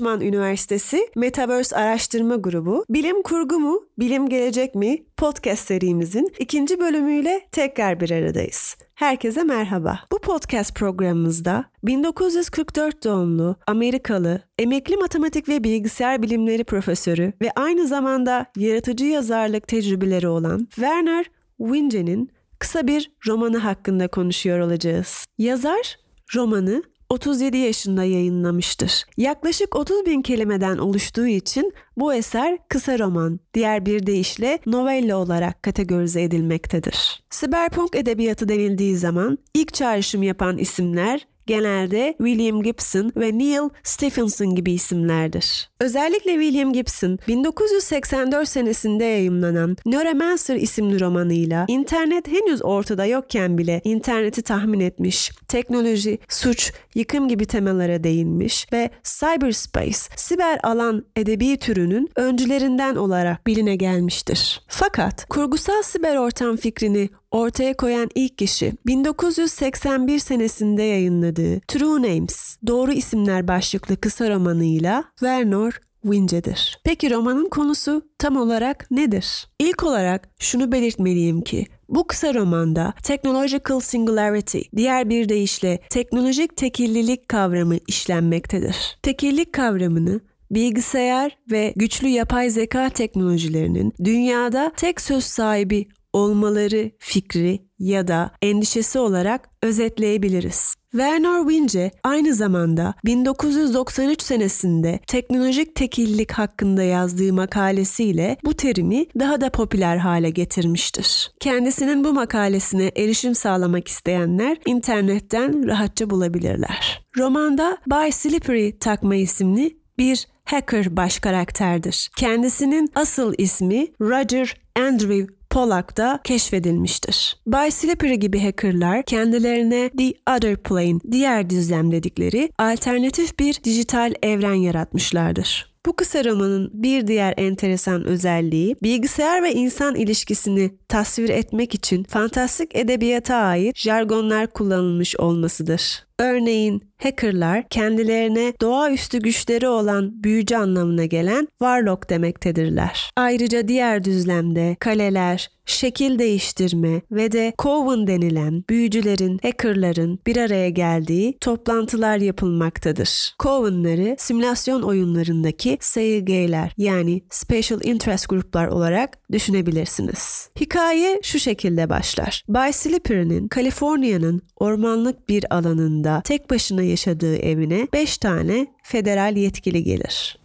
Koçman Üniversitesi Metaverse Araştırma Grubu Bilim Kurgu mu, Bilim Gelecek mi podcast serimizin ikinci bölümüyle tekrar bir aradayız. Herkese merhaba. Bu podcast programımızda 1944 doğumlu Amerikalı emekli matematik ve bilgisayar bilimleri profesörü ve aynı zamanda yaratıcı yazarlık tecrübeleri olan Werner Winge'nin kısa bir romanı hakkında konuşuyor olacağız. Yazar romanı 37 yaşında yayınlamıştır. Yaklaşık 30 bin kelimeden oluştuğu için bu eser kısa roman, diğer bir deyişle novella olarak kategorize edilmektedir. Siberpunk edebiyatı denildiği zaman ilk çağrışım yapan isimler genelde William Gibson ve Neil Stephenson gibi isimlerdir. Özellikle William Gibson 1984 senesinde yayımlanan Neuromancer isimli romanıyla internet henüz ortada yokken bile interneti tahmin etmiş, teknoloji, suç, yıkım gibi temalara değinmiş ve cyberspace, siber alan edebi türünün öncülerinden olarak biline gelmiştir. Fakat kurgusal siber ortam fikrini ortaya koyan ilk kişi 1981 senesinde yayınladığı True Names, Doğru İsimler başlıklı kısa romanıyla Werner Winge'dir. Peki romanın konusu tam olarak nedir? İlk olarak şunu belirtmeliyim ki bu kısa romanda technological singularity, diğer bir deyişle teknolojik tekillilik kavramı işlenmektedir. Tekillik kavramını bilgisayar ve güçlü yapay zeka teknolojilerinin dünyada tek söz sahibi olmaları fikri ya da endişesi olarak özetleyebiliriz. Werner Winge aynı zamanda 1993 senesinde teknolojik tekillik hakkında yazdığı makalesiyle bu terimi daha da popüler hale getirmiştir. Kendisinin bu makalesine erişim sağlamak isteyenler internetten rahatça bulabilirler. Romanda By Slippery takma isimli bir hacker baş karakterdir. Kendisinin asıl ismi Roger Andrew Pollack'ta keşfedilmiştir. By Slippery gibi hackerlar kendilerine The Other Plane, diğer düzlem dedikleri alternatif bir dijital evren yaratmışlardır. Bu kısa romanın bir diğer enteresan özelliği bilgisayar ve insan ilişkisini tasvir etmek için fantastik edebiyata ait jargonlar kullanılmış olmasıdır. Örneğin hackerlar kendilerine doğaüstü güçleri olan büyücü anlamına gelen warlock demektedirler. Ayrıca diğer düzlemde kaleler, şekil değiştirme ve de coven denilen büyücülerin, hackerların bir araya geldiği toplantılar yapılmaktadır. Coven'ları simülasyon oyunlarındaki SIG'ler yani Special Interest Gruplar olarak düşünebilirsiniz. Hikaye şu şekilde başlar. Bay Slippery'nin Kaliforniya'nın ormanlık bir alanında tek başına yaşadığı evine 5 tane federal yetkili gelir.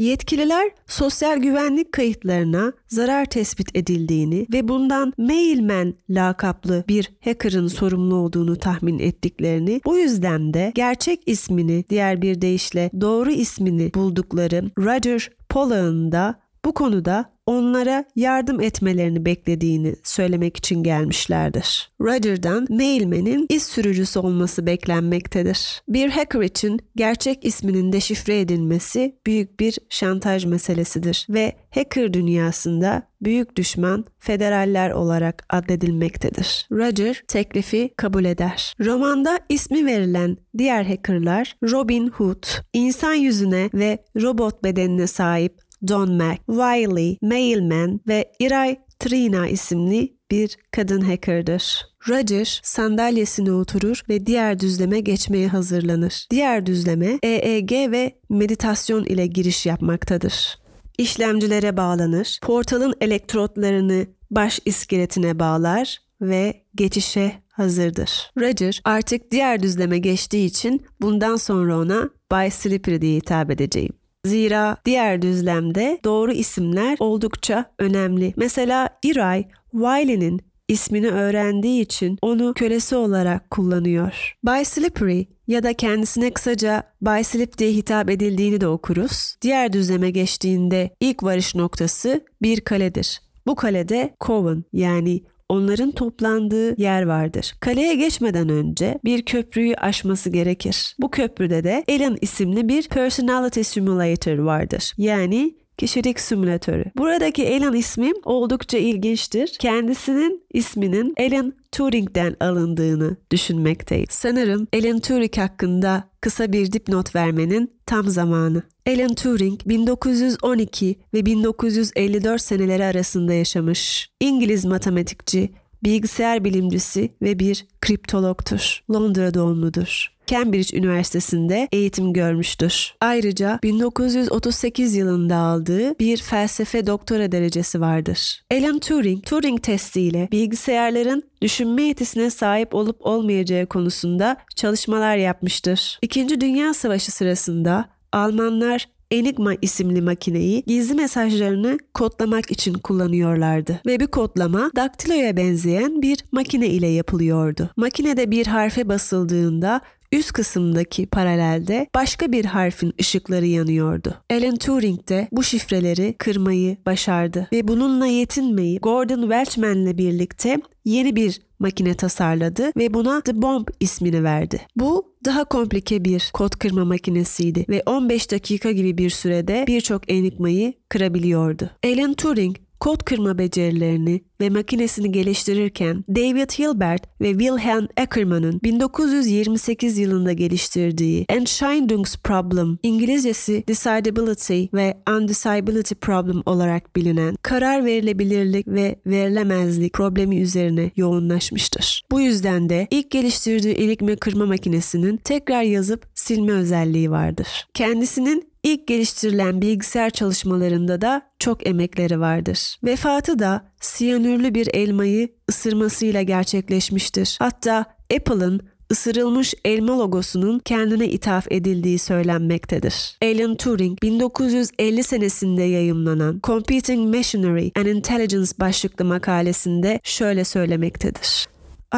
Yetkililer sosyal güvenlik kayıtlarına zarar tespit edildiğini ve bundan Mailman lakaplı bir hacker'ın sorumlu olduğunu tahmin ettiklerini, bu yüzden de gerçek ismini diğer bir deyişle doğru ismini buldukları Roger Pollack'ın da bu konuda onlara yardım etmelerini beklediğini söylemek için gelmişlerdir. Roger'dan Mailman'in iz sürücüsü olması beklenmektedir. Bir hacker için gerçek isminin deşifre edilmesi büyük bir şantaj meselesidir ve hacker dünyasında büyük düşman federaller olarak addedilmektedir. Roger teklifi kabul eder. Romanda ismi verilen diğer hackerlar Robin Hood, insan yüzüne ve robot bedenine sahip Don Mac, Wiley, Mailman ve Irai Trina isimli bir kadın hacker'dır. Roger sandalyesine oturur ve diğer düzleme geçmeye hazırlanır. Diğer düzleme EEG ve meditasyon ile giriş yapmaktadır. İşlemcilere bağlanır, portalın elektrotlarını baş iskeletine bağlar ve geçişe hazırdır. Roger artık diğer düzleme geçtiği için bundan sonra ona Bay Slippery diye hitap edeceğim. Zira diğer düzlemde doğru isimler oldukça önemli. Mesela Iray, Wiley'nin ismini öğrendiği için onu kölesi olarak kullanıyor. By Slippery ya da kendisine kısaca By Slip diye hitap edildiğini de okuruz. Diğer düzleme geçtiğinde ilk varış noktası bir kaledir. Bu kalede Coven yani onların toplandığı yer vardır. Kaleye geçmeden önce bir köprüyü aşması gerekir. Bu köprüde de Alan isimli bir personality simulator vardır. Yani kişilik simülatörü. Buradaki Alan ismi oldukça ilginçtir. Kendisinin isminin Alan Turing'den alındığını düşünmekteyiz. Sanırım Alan Turing hakkında kısa bir dipnot vermenin tam zamanı. Alan Turing 1912 ve 1954 seneleri arasında yaşamış. İngiliz matematikçi, bilgisayar bilimcisi ve bir kriptologtur. Londra doğumludur. Cambridge Üniversitesi'nde eğitim görmüştür. Ayrıca 1938 yılında aldığı bir felsefe doktora derecesi vardır. Alan Turing, Turing testiyle bilgisayarların düşünme yetisine sahip olup olmayacağı konusunda çalışmalar yapmıştır. İkinci Dünya Savaşı sırasında Almanlar Enigma isimli makineyi gizli mesajlarını kodlamak için kullanıyorlardı. Ve bir kodlama daktiloya benzeyen bir makine ile yapılıyordu. Makinede bir harfe basıldığında üst kısımdaki paralelde başka bir harfin ışıkları yanıyordu. Alan Turing de bu şifreleri kırmayı başardı ve bununla yetinmeyi Gordon Welchman'le birlikte yeni bir makine tasarladı ve buna The Bomb ismini verdi. Bu daha komplike bir kod kırma makinesiydi ve 15 dakika gibi bir sürede birçok enigmayı kırabiliyordu. Alan Turing kod kırma becerilerini ve makinesini geliştirirken David Hilbert ve Wilhelm Ackermann'ın 1928 yılında geliştirdiği Entscheidungsproblem, İngilizcesi Decidability ve Undecidability Problem olarak bilinen karar verilebilirlik ve verilemezlik problemi üzerine yoğunlaşmıştır. Bu yüzden de ilk geliştirdiği enigma kırma makinesinin tekrar yazıp silme özelliği vardır. Kendisinin İlk geliştirilen bilgisayar çalışmalarında da çok emekleri vardır. Vefatı da siyanürlü bir elmayı ısırmasıyla gerçekleşmiştir. Hatta Apple'ın ısırılmış elma logosunun kendine ithaf edildiği söylenmektedir. Alan Turing 1950 senesinde yayımlanan Computing Machinery and Intelligence başlıklı makalesinde şöyle söylemektedir.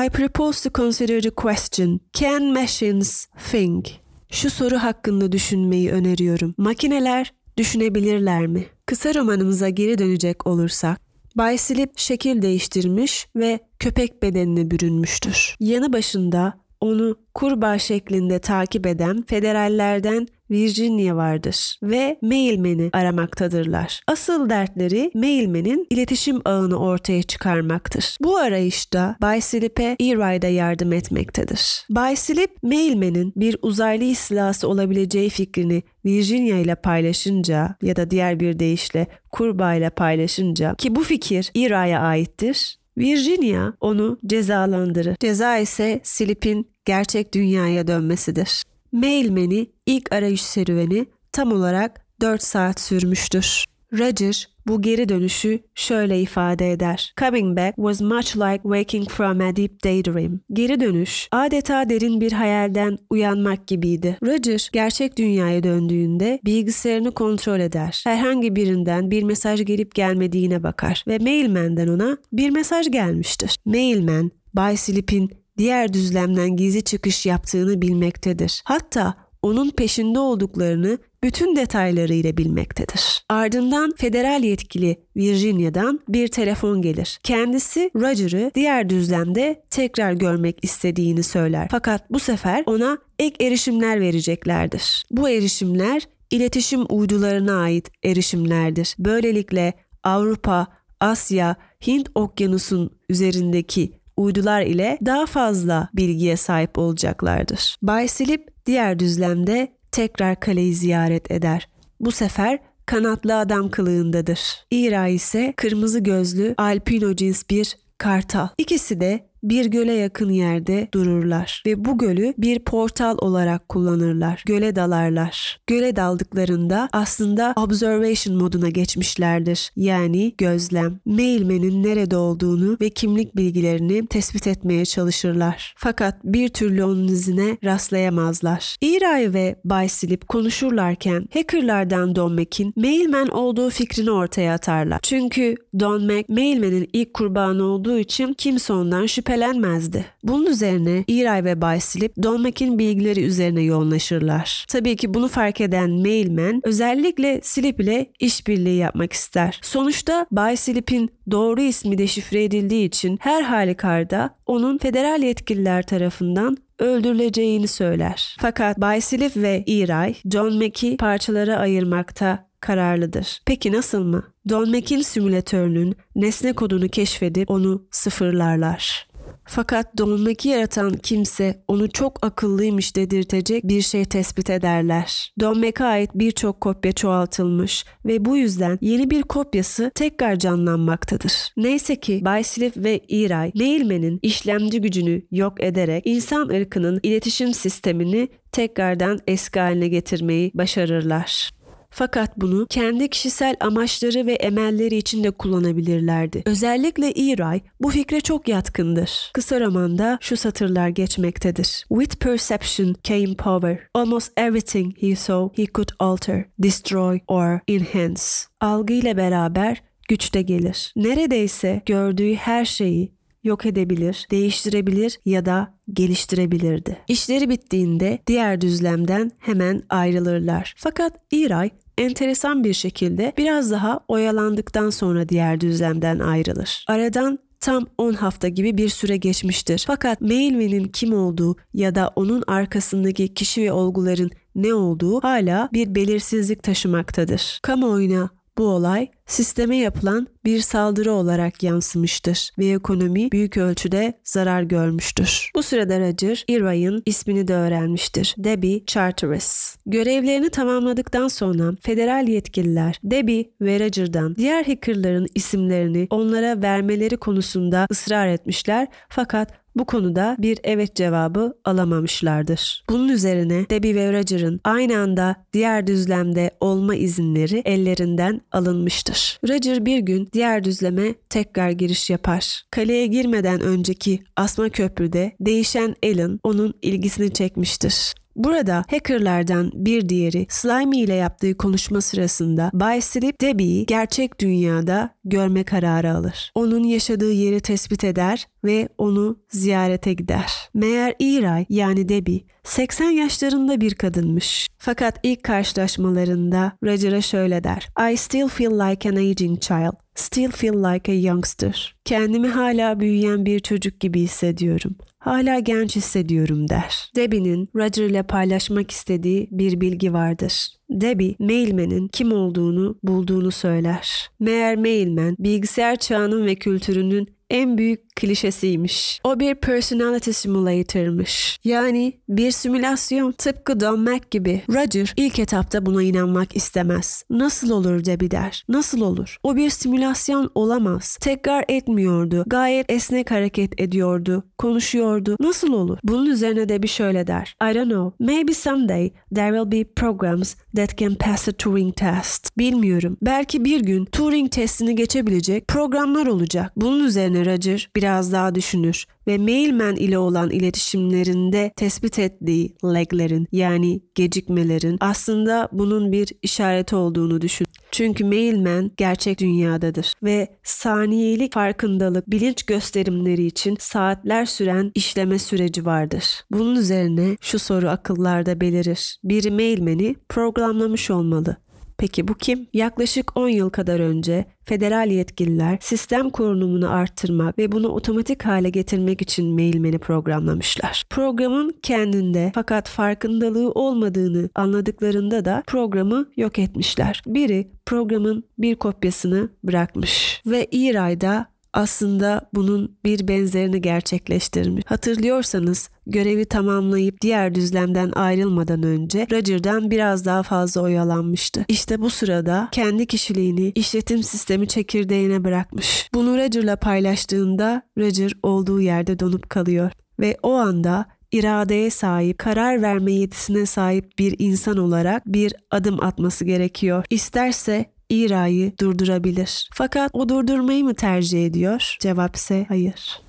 I propose to consider the question, can machines think? Şu soru hakkında düşünmeyi öneriyorum. Makineler düşünebilirler mi? Kısa romanımıza geri dönecek olursak, Bay Slip şekil değiştirmiş ve köpek bedenine bürünmüştür. Yanı başında onu kurbağa şeklinde takip eden federallerden Virginia vardır ve Mailman'i aramaktadırlar. Asıl dertleri Mailman'in iletişim ağını ortaya çıkarmaktır. Bu arayışta Bay Slip'e Erie'da yardım etmektedir. Bay Slip, Mailman'in bir uzaylı istilası olabileceği fikrini Virginia ile paylaşınca ya da diğer bir deyişle kurbağa ile paylaşınca ki bu fikir Erie'ye aittir. Virginia onu cezalandırır. Ceza ise Slip'in gerçek dünyaya dönmesidir. Mailman'i ilk arayış serüveni tam olarak 4 saat sürmüştür. Roger bu geri dönüşü şöyle ifade eder. Coming back was much like waking from a deep daydream. Geri dönüş adeta derin bir hayalden uyanmak gibiydi. Roger gerçek dünyaya döndüğünde bilgisayarını kontrol eder. Herhangi birinden bir mesaj gelip gelmediğine bakar ve mailman'den ona bir mesaj gelmiştir. Mailman, Bay Slip'in diğer düzlemden gizli çıkış yaptığını bilmektedir. Hatta onun peşinde olduklarını bütün detaylarıyla bilmektedir. Ardından federal yetkili Virginia'dan bir telefon gelir. Kendisi Roger'ı diğer düzlemde tekrar görmek istediğini söyler. Fakat bu sefer ona ek erişimler vereceklerdir. Bu erişimler iletişim uydularına ait erişimlerdir. Böylelikle Avrupa, Asya, Hint okyanusun üzerindeki uydular ile daha fazla bilgiye sahip olacaklardır. Bay Slip diğer düzlemde tekrar kaleyi ziyaret eder. Bu sefer kanatlı adam kılığındadır. İra ise kırmızı gözlü albino cins bir kartal. İkisi de bir göle yakın yerde dururlar ve bu gölü bir portal olarak kullanırlar. Göle dalarlar. Göle daldıklarında aslında observation moduna geçmişlerdir. Yani gözlem. Mailman'in nerede olduğunu ve kimlik bilgilerini tespit etmeye çalışırlar. Fakat bir türlü onun izine rastlayamazlar. Iray ve Bay Slip konuşurlarken hackerlardan Don Mac'in Mailman olduğu fikrini ortaya atarlar. Çünkü Don Mac Mailman'in ilk kurbanı olduğu için kimse ondan şüphe şüphelenmezdi. Bunun üzerine Iray ve Bay Slip Don Mac'in bilgileri üzerine yoğunlaşırlar. Tabii ki bunu fark eden Mailman özellikle Slip ile işbirliği yapmak ister. Sonuçta Bay Slip'in doğru ismi deşifre edildiği için her halükarda onun federal yetkililer tarafından öldürüleceğini söyler. Fakat Bay Slip ve Iray John Mac'i parçalara ayırmakta kararlıdır. Peki nasıl mı? Don McKean simülatörünün nesne kodunu keşfedip onu sıfırlarlar. Fakat Donmac'i yaratan kimse onu çok akıllıymış dedirtecek bir şey tespit ederler. Donmac'a ait birçok kopya çoğaltılmış ve bu yüzden yeni bir kopyası tekrar canlanmaktadır. Neyse ki Bayslif ve Iray, Mailman'in işlemci gücünü yok ederek insan ırkının iletişim sistemini tekrardan eski haline getirmeyi başarırlar. Fakat bunu kendi kişisel amaçları ve emelleri için de kullanabilirlerdi. Özellikle Eray bu fikre çok yatkındır. Kısa romanda şu satırlar geçmektedir. With perception came power. Almost everything he saw he could alter, destroy or enhance. Algı ile beraber güç de gelir. Neredeyse gördüğü her şeyi yok edebilir, değiştirebilir ya da geliştirebilirdi. İşleri bittiğinde diğer düzlemden hemen ayrılırlar. Fakat Iray enteresan bir şekilde biraz daha oyalandıktan sonra diğer düzlemden ayrılır. Aradan tam 10 hafta gibi bir süre geçmiştir. Fakat Mailman'in kim olduğu ya da onun arkasındaki kişi ve olguların ne olduğu hala bir belirsizlik taşımaktadır. Kamuoyuna bu olay sisteme yapılan bir saldırı olarak yansımıştır ve ekonomi büyük ölçüde zarar görmüştür. Bu sırada Roger, Irvay'ın ismini de öğrenmiştir. Debbie Charteris. Görevlerini tamamladıktan sonra federal yetkililer Debbie ve Roger'dan diğer hackerların isimlerini onlara vermeleri konusunda ısrar etmişler fakat bu konuda bir evet cevabı alamamışlardır. Bunun üzerine Debbie ve Roger'ın aynı anda diğer düzlemde olma izinleri ellerinden alınmıştır. Roger bir gün diğer düzleme tekrar giriş yapar. Kaleye girmeden önceki asma köprüde değişen Alan onun ilgisini çekmiştir. Burada hackerlardan bir diğeri Slimy ile yaptığı konuşma sırasında Bay Slip Debbie'yi gerçek dünyada görme kararı alır. Onun yaşadığı yeri tespit eder ve onu ziyarete gider. Meğer Iray yani Debbie 80 yaşlarında bir kadınmış. Fakat ilk karşılaşmalarında Roger'a şöyle der. I still feel like an aging child. Still feel like a youngster. Kendimi hala büyüyen bir çocuk gibi hissediyorum. Hala genç hissediyorum der. Debbie'nin Roger ile paylaşmak istediği bir bilgi vardır. Debbie, Mailman'in kim olduğunu bulduğunu söyler. Meğer Mailman, bilgisayar çağının ve kültürünün en büyük klişesiymiş. O bir personality simulator'mış. Yani bir simülasyon tıpkı Don Mac gibi. Roger ilk etapta buna inanmak istemez. Nasıl olur Debbie der. Nasıl olur? O bir simülasyon olamaz. Tekrar etmiyordu. Gayet esnek hareket ediyordu. Konuşuyordu. Nasıl olur? Bunun üzerine Debbie şöyle der. I don't know. Maybe someday there will be programs that can pass a Turing test. Bilmiyorum. Belki bir gün Turing testini geçebilecek programlar olacak. Bunun üzerine Roger biraz daha düşünür ve Mailman ile olan iletişimlerinde tespit ettiği laglerin yani gecikmelerin aslında bunun bir işareti olduğunu düşün. Çünkü Mailman gerçek dünyadadır ve saniyelik farkındalık bilinç gösterimleri için saatler süren işleme süreci vardır. Bunun üzerine şu soru akıllarda belirir. Biri Mailman'i programlamış olmalı. Peki bu kim? Yaklaşık 10 yıl kadar önce federal yetkililer sistem korunumunu arttırmak ve bunu otomatik hale getirmek için Mailman'i programlamışlar. Programın kendinde fakat farkındalığı olmadığını anladıklarında da programı yok etmişler. Biri programın bir kopyasını bırakmış ve İray'da aslında bunun bir benzerini gerçekleştirmiş. Hatırlıyorsanız görevi tamamlayıp diğer düzlemden ayrılmadan önce Roger'dan biraz daha fazla oyalanmıştı. İşte bu sırada kendi kişiliğini işletim sistemi çekirdeğine bırakmış. Bunu Roger'la paylaştığında Roger olduğu yerde donup kalıyor ve o anda iradeye sahip, karar verme yetisine sahip bir insan olarak bir adım atması gerekiyor. İsterse İra'yı durdurabilir. Fakat o durdurmayı mı tercih ediyor? Cevap ise hayır.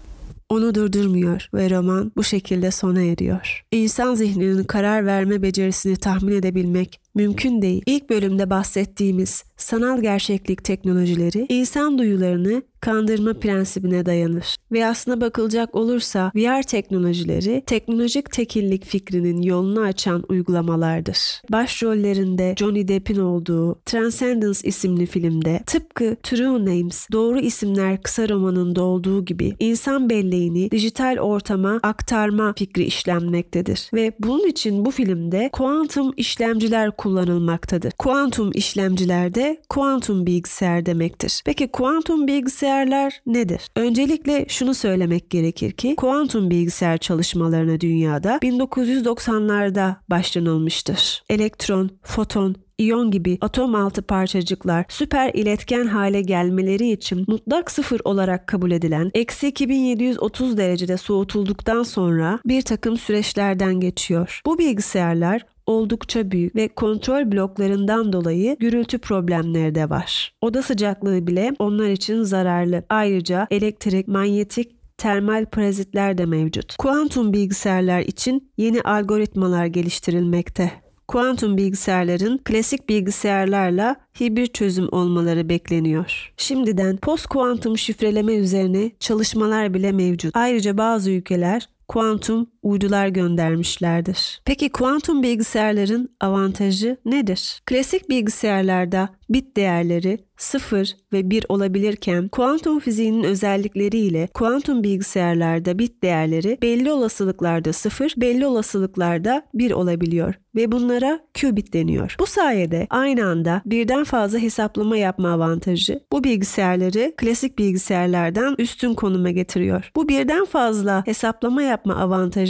Onu durdurmuyor ve roman bu şekilde sona eriyor. İnsan zihninin karar verme becerisini tahmin edebilmek mümkün değil. İlk bölümde bahsettiğimiz sanal gerçeklik teknolojileri insan duyularını kandırma prensibine dayanır. Ve aslına bakılacak olursa VR teknolojileri teknolojik tekillik fikrinin yolunu açan uygulamalardır. Başrollerinde Johnny Depp'in olduğu Transcendence isimli filmde tıpkı True Names, Doğru isimler kısa romanında olduğu gibi insan belleğini dijital ortama aktarma fikri işlenmektedir. Ve bunun için bu filmde kuantum işlemciler kullanılmaktadır. Kuantum işlemciler de kuantum bilgisayar demektir. Peki kuantum bilgisayarlar nedir? Öncelikle şunu söylemek gerekir ki kuantum bilgisayar çalışmalarına dünyada 1990'larda başlanılmıştır. Elektron, foton, iyon gibi atom altı parçacıklar süper iletken hale gelmeleri için mutlak sıfır olarak kabul edilen eksi 2730 derecede soğutulduktan sonra bir takım süreçlerden geçiyor. Bu bilgisayarlar oldukça büyük ve kontrol bloklarından dolayı gürültü problemleri de var. Oda sıcaklığı bile onlar için zararlı. Ayrıca elektrik, manyetik termal parazitler de mevcut. Kuantum bilgisayarlar için yeni algoritmalar geliştirilmekte kuantum bilgisayarların klasik bilgisayarlarla hibrit çözüm olmaları bekleniyor. Şimdiden post kuantum şifreleme üzerine çalışmalar bile mevcut. Ayrıca bazı ülkeler kuantum uydular göndermişlerdir. Peki kuantum bilgisayarların avantajı nedir? Klasik bilgisayarlarda bit değerleri 0 ve 1 olabilirken kuantum fiziğinin özellikleriyle kuantum bilgisayarlarda bit değerleri belli olasılıklarda 0, belli olasılıklarda 1 olabiliyor ve bunlara qubit deniyor. Bu sayede aynı anda birden fazla hesaplama yapma avantajı bu bilgisayarları klasik bilgisayarlardan üstün konuma getiriyor. Bu birden fazla hesaplama yapma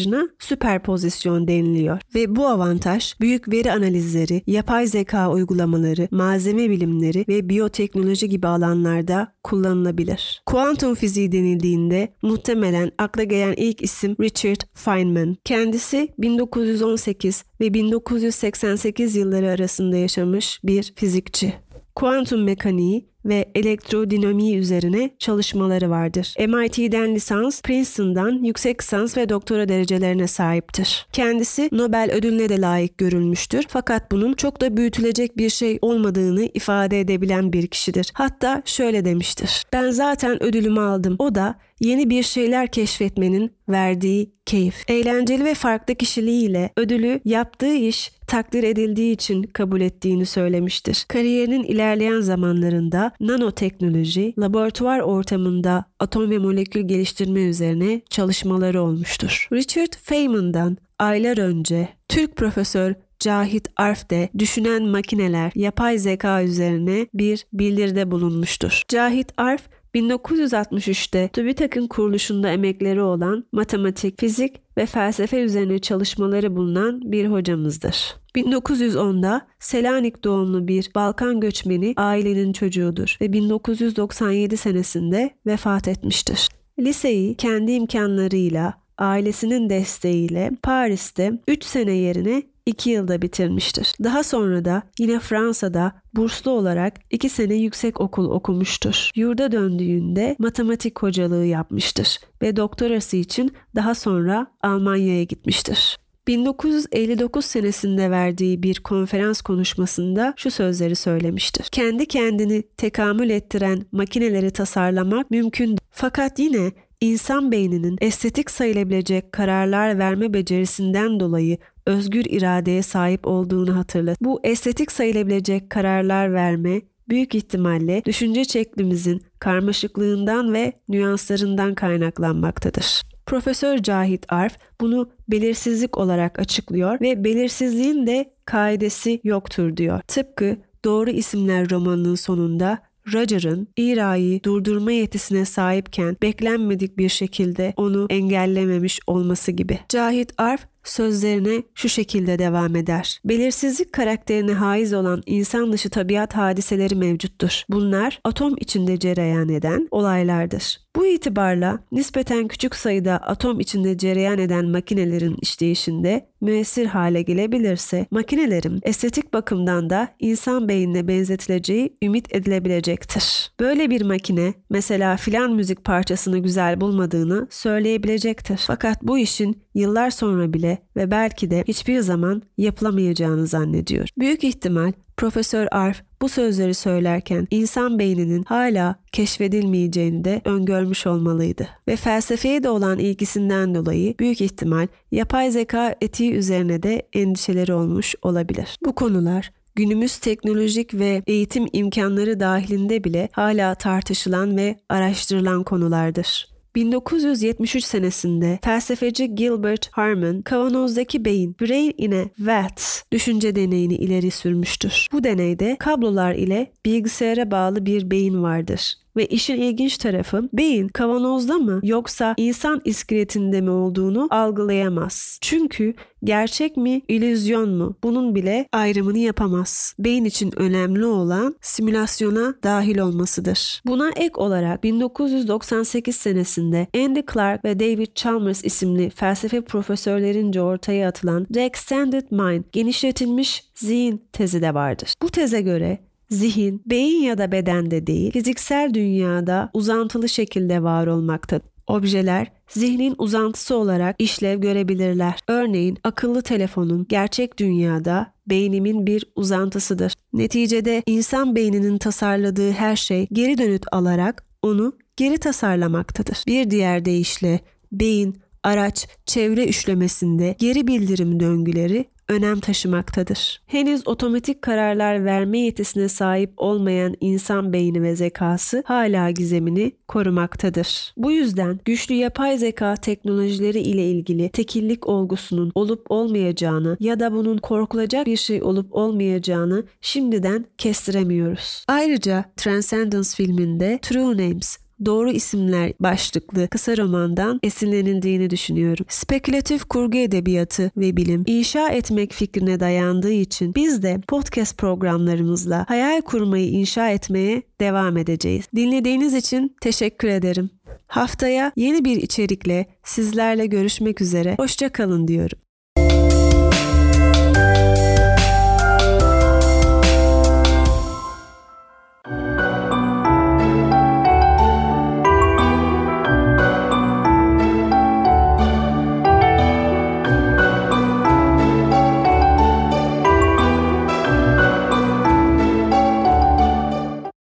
avantajına süperpozisyon deniliyor ve bu avantaj büyük veri analizleri, yapay zeka uygulamaları, malzeme bilimleri ve biyoteknoloji gibi alanlarda kullanılabilir. Kuantum fiziği denildiğinde muhtemelen akla gelen ilk isim Richard Feynman. Kendisi 1918 ve 1988 yılları arasında yaşamış bir fizikçi. Kuantum mekaniği ve elektrodinamiği üzerine çalışmaları vardır. MIT'den lisans, Princeton'dan yüksek lisans ve doktora derecelerine sahiptir. Kendisi Nobel ödülüne de layık görülmüştür. Fakat bunun çok da büyütülecek bir şey olmadığını ifade edebilen bir kişidir. Hatta şöyle demiştir. Ben zaten ödülümü aldım. O da yeni bir şeyler keşfetmenin verdiği keyif. Eğlenceli ve farklı kişiliğiyle ödülü yaptığı iş takdir edildiği için kabul ettiğini söylemiştir. Kariyerinin ilerleyen zamanlarında nanoteknoloji, laboratuvar ortamında atom ve molekül geliştirme üzerine çalışmaları olmuştur. Richard Feynman'dan aylar önce Türk profesör Cahit Arf de düşünen makineler yapay zeka üzerine bir bildiride bulunmuştur. Cahit Arf 1963'te TÜBİTAK'ın kuruluşunda emekleri olan matematik, fizik ve felsefe üzerine çalışmaları bulunan bir hocamızdır. 1910'da Selanik doğumlu bir Balkan göçmeni ailenin çocuğudur ve 1997 senesinde vefat etmiştir. Liseyi kendi imkanlarıyla, ailesinin desteğiyle Paris'te 3 sene yerine 2 yılda bitirmiştir. Daha sonra da yine Fransa'da burslu olarak 2 sene yüksek okul okumuştur. Yurda döndüğünde matematik hocalığı yapmıştır ve doktorası için daha sonra Almanya'ya gitmiştir. 1959 senesinde verdiği bir konferans konuşmasında şu sözleri söylemiştir. Kendi kendini tekamül ettiren makineleri tasarlamak mümkün fakat yine insan beyninin estetik sayılabilecek kararlar verme becerisinden dolayı özgür iradeye sahip olduğunu hatırlat. Bu estetik sayılabilecek kararlar verme büyük ihtimalle düşünce şeklimizin karmaşıklığından ve nüanslarından kaynaklanmaktadır. Profesör Cahit Arf bunu belirsizlik olarak açıklıyor ve belirsizliğin de kaidesi yoktur diyor. Tıpkı Doğru İsimler romanının sonunda Roger'ın İra'yı durdurma yetisine sahipken beklenmedik bir şekilde onu engellememiş olması gibi. Cahit Arf sözlerine şu şekilde devam eder. Belirsizlik karakterine haiz olan insan dışı tabiat hadiseleri mevcuttur. Bunlar atom içinde cereyan eden olaylardır. Bu itibarla nispeten küçük sayıda atom içinde cereyan eden makinelerin işleyişinde müessir hale gelebilirse makinelerin estetik bakımdan da insan beynine benzetileceği ümit edilebilecektir. Böyle bir makine mesela filan müzik parçasını güzel bulmadığını söyleyebilecektir. Fakat bu işin yıllar sonra bile ve belki de hiçbir zaman yapılamayacağını zannediyor. Büyük ihtimal Profesör Arf bu sözleri söylerken insan beyninin hala keşfedilmeyeceğini de öngörmüş olmalıydı. Ve felsefeye de olan ilgisinden dolayı büyük ihtimal yapay zeka etiği üzerine de endişeleri olmuş olabilir. Bu konular günümüz teknolojik ve eğitim imkanları dahilinde bile hala tartışılan ve araştırılan konulardır. 1973 senesinde felsefeci Gilbert Harman kavanozdaki beyin Brain in a Vat düşünce deneyini ileri sürmüştür. Bu deneyde kablolar ile bilgisayara bağlı bir beyin vardır. Ve işin ilginç tarafı beyin kavanozda mı yoksa insan iskeletinde mi olduğunu algılayamaz. Çünkü gerçek mi, illüzyon mu bunun bile ayrımını yapamaz. Beyin için önemli olan simülasyona dahil olmasıdır. Buna ek olarak 1998 senesinde Andy Clark ve David Chalmers isimli felsefe profesörlerince ortaya atılan The Extended Mind, genişletilmiş zihin tezi de vardır. Bu teze göre zihin, beyin ya da bedende değil, fiziksel dünyada uzantılı şekilde var olmaktadır. Objeler zihnin uzantısı olarak işlev görebilirler. Örneğin akıllı telefonun gerçek dünyada beynimin bir uzantısıdır. Neticede insan beyninin tasarladığı her şey geri dönüt alarak onu geri tasarlamaktadır. Bir diğer deyişle beyin, araç, çevre üçlemesinde geri bildirim döngüleri önem taşımaktadır. Henüz otomatik kararlar verme yetisine sahip olmayan insan beyni ve zekası hala gizemini korumaktadır. Bu yüzden güçlü yapay zeka teknolojileri ile ilgili tekillik olgusunun olup olmayacağını ya da bunun korkulacak bir şey olup olmayacağını şimdiden kestiremiyoruz. Ayrıca Transcendence filminde True Names Doğru isimler başlıklı kısa romandan esinlenildiğini düşünüyorum. Spekülatif kurgu edebiyatı ve bilim inşa etmek fikrine dayandığı için biz de podcast programlarımızla hayal kurmayı inşa etmeye devam edeceğiz. Dinlediğiniz için teşekkür ederim. Haftaya yeni bir içerikle sizlerle görüşmek üzere. Hoşça kalın diyorum.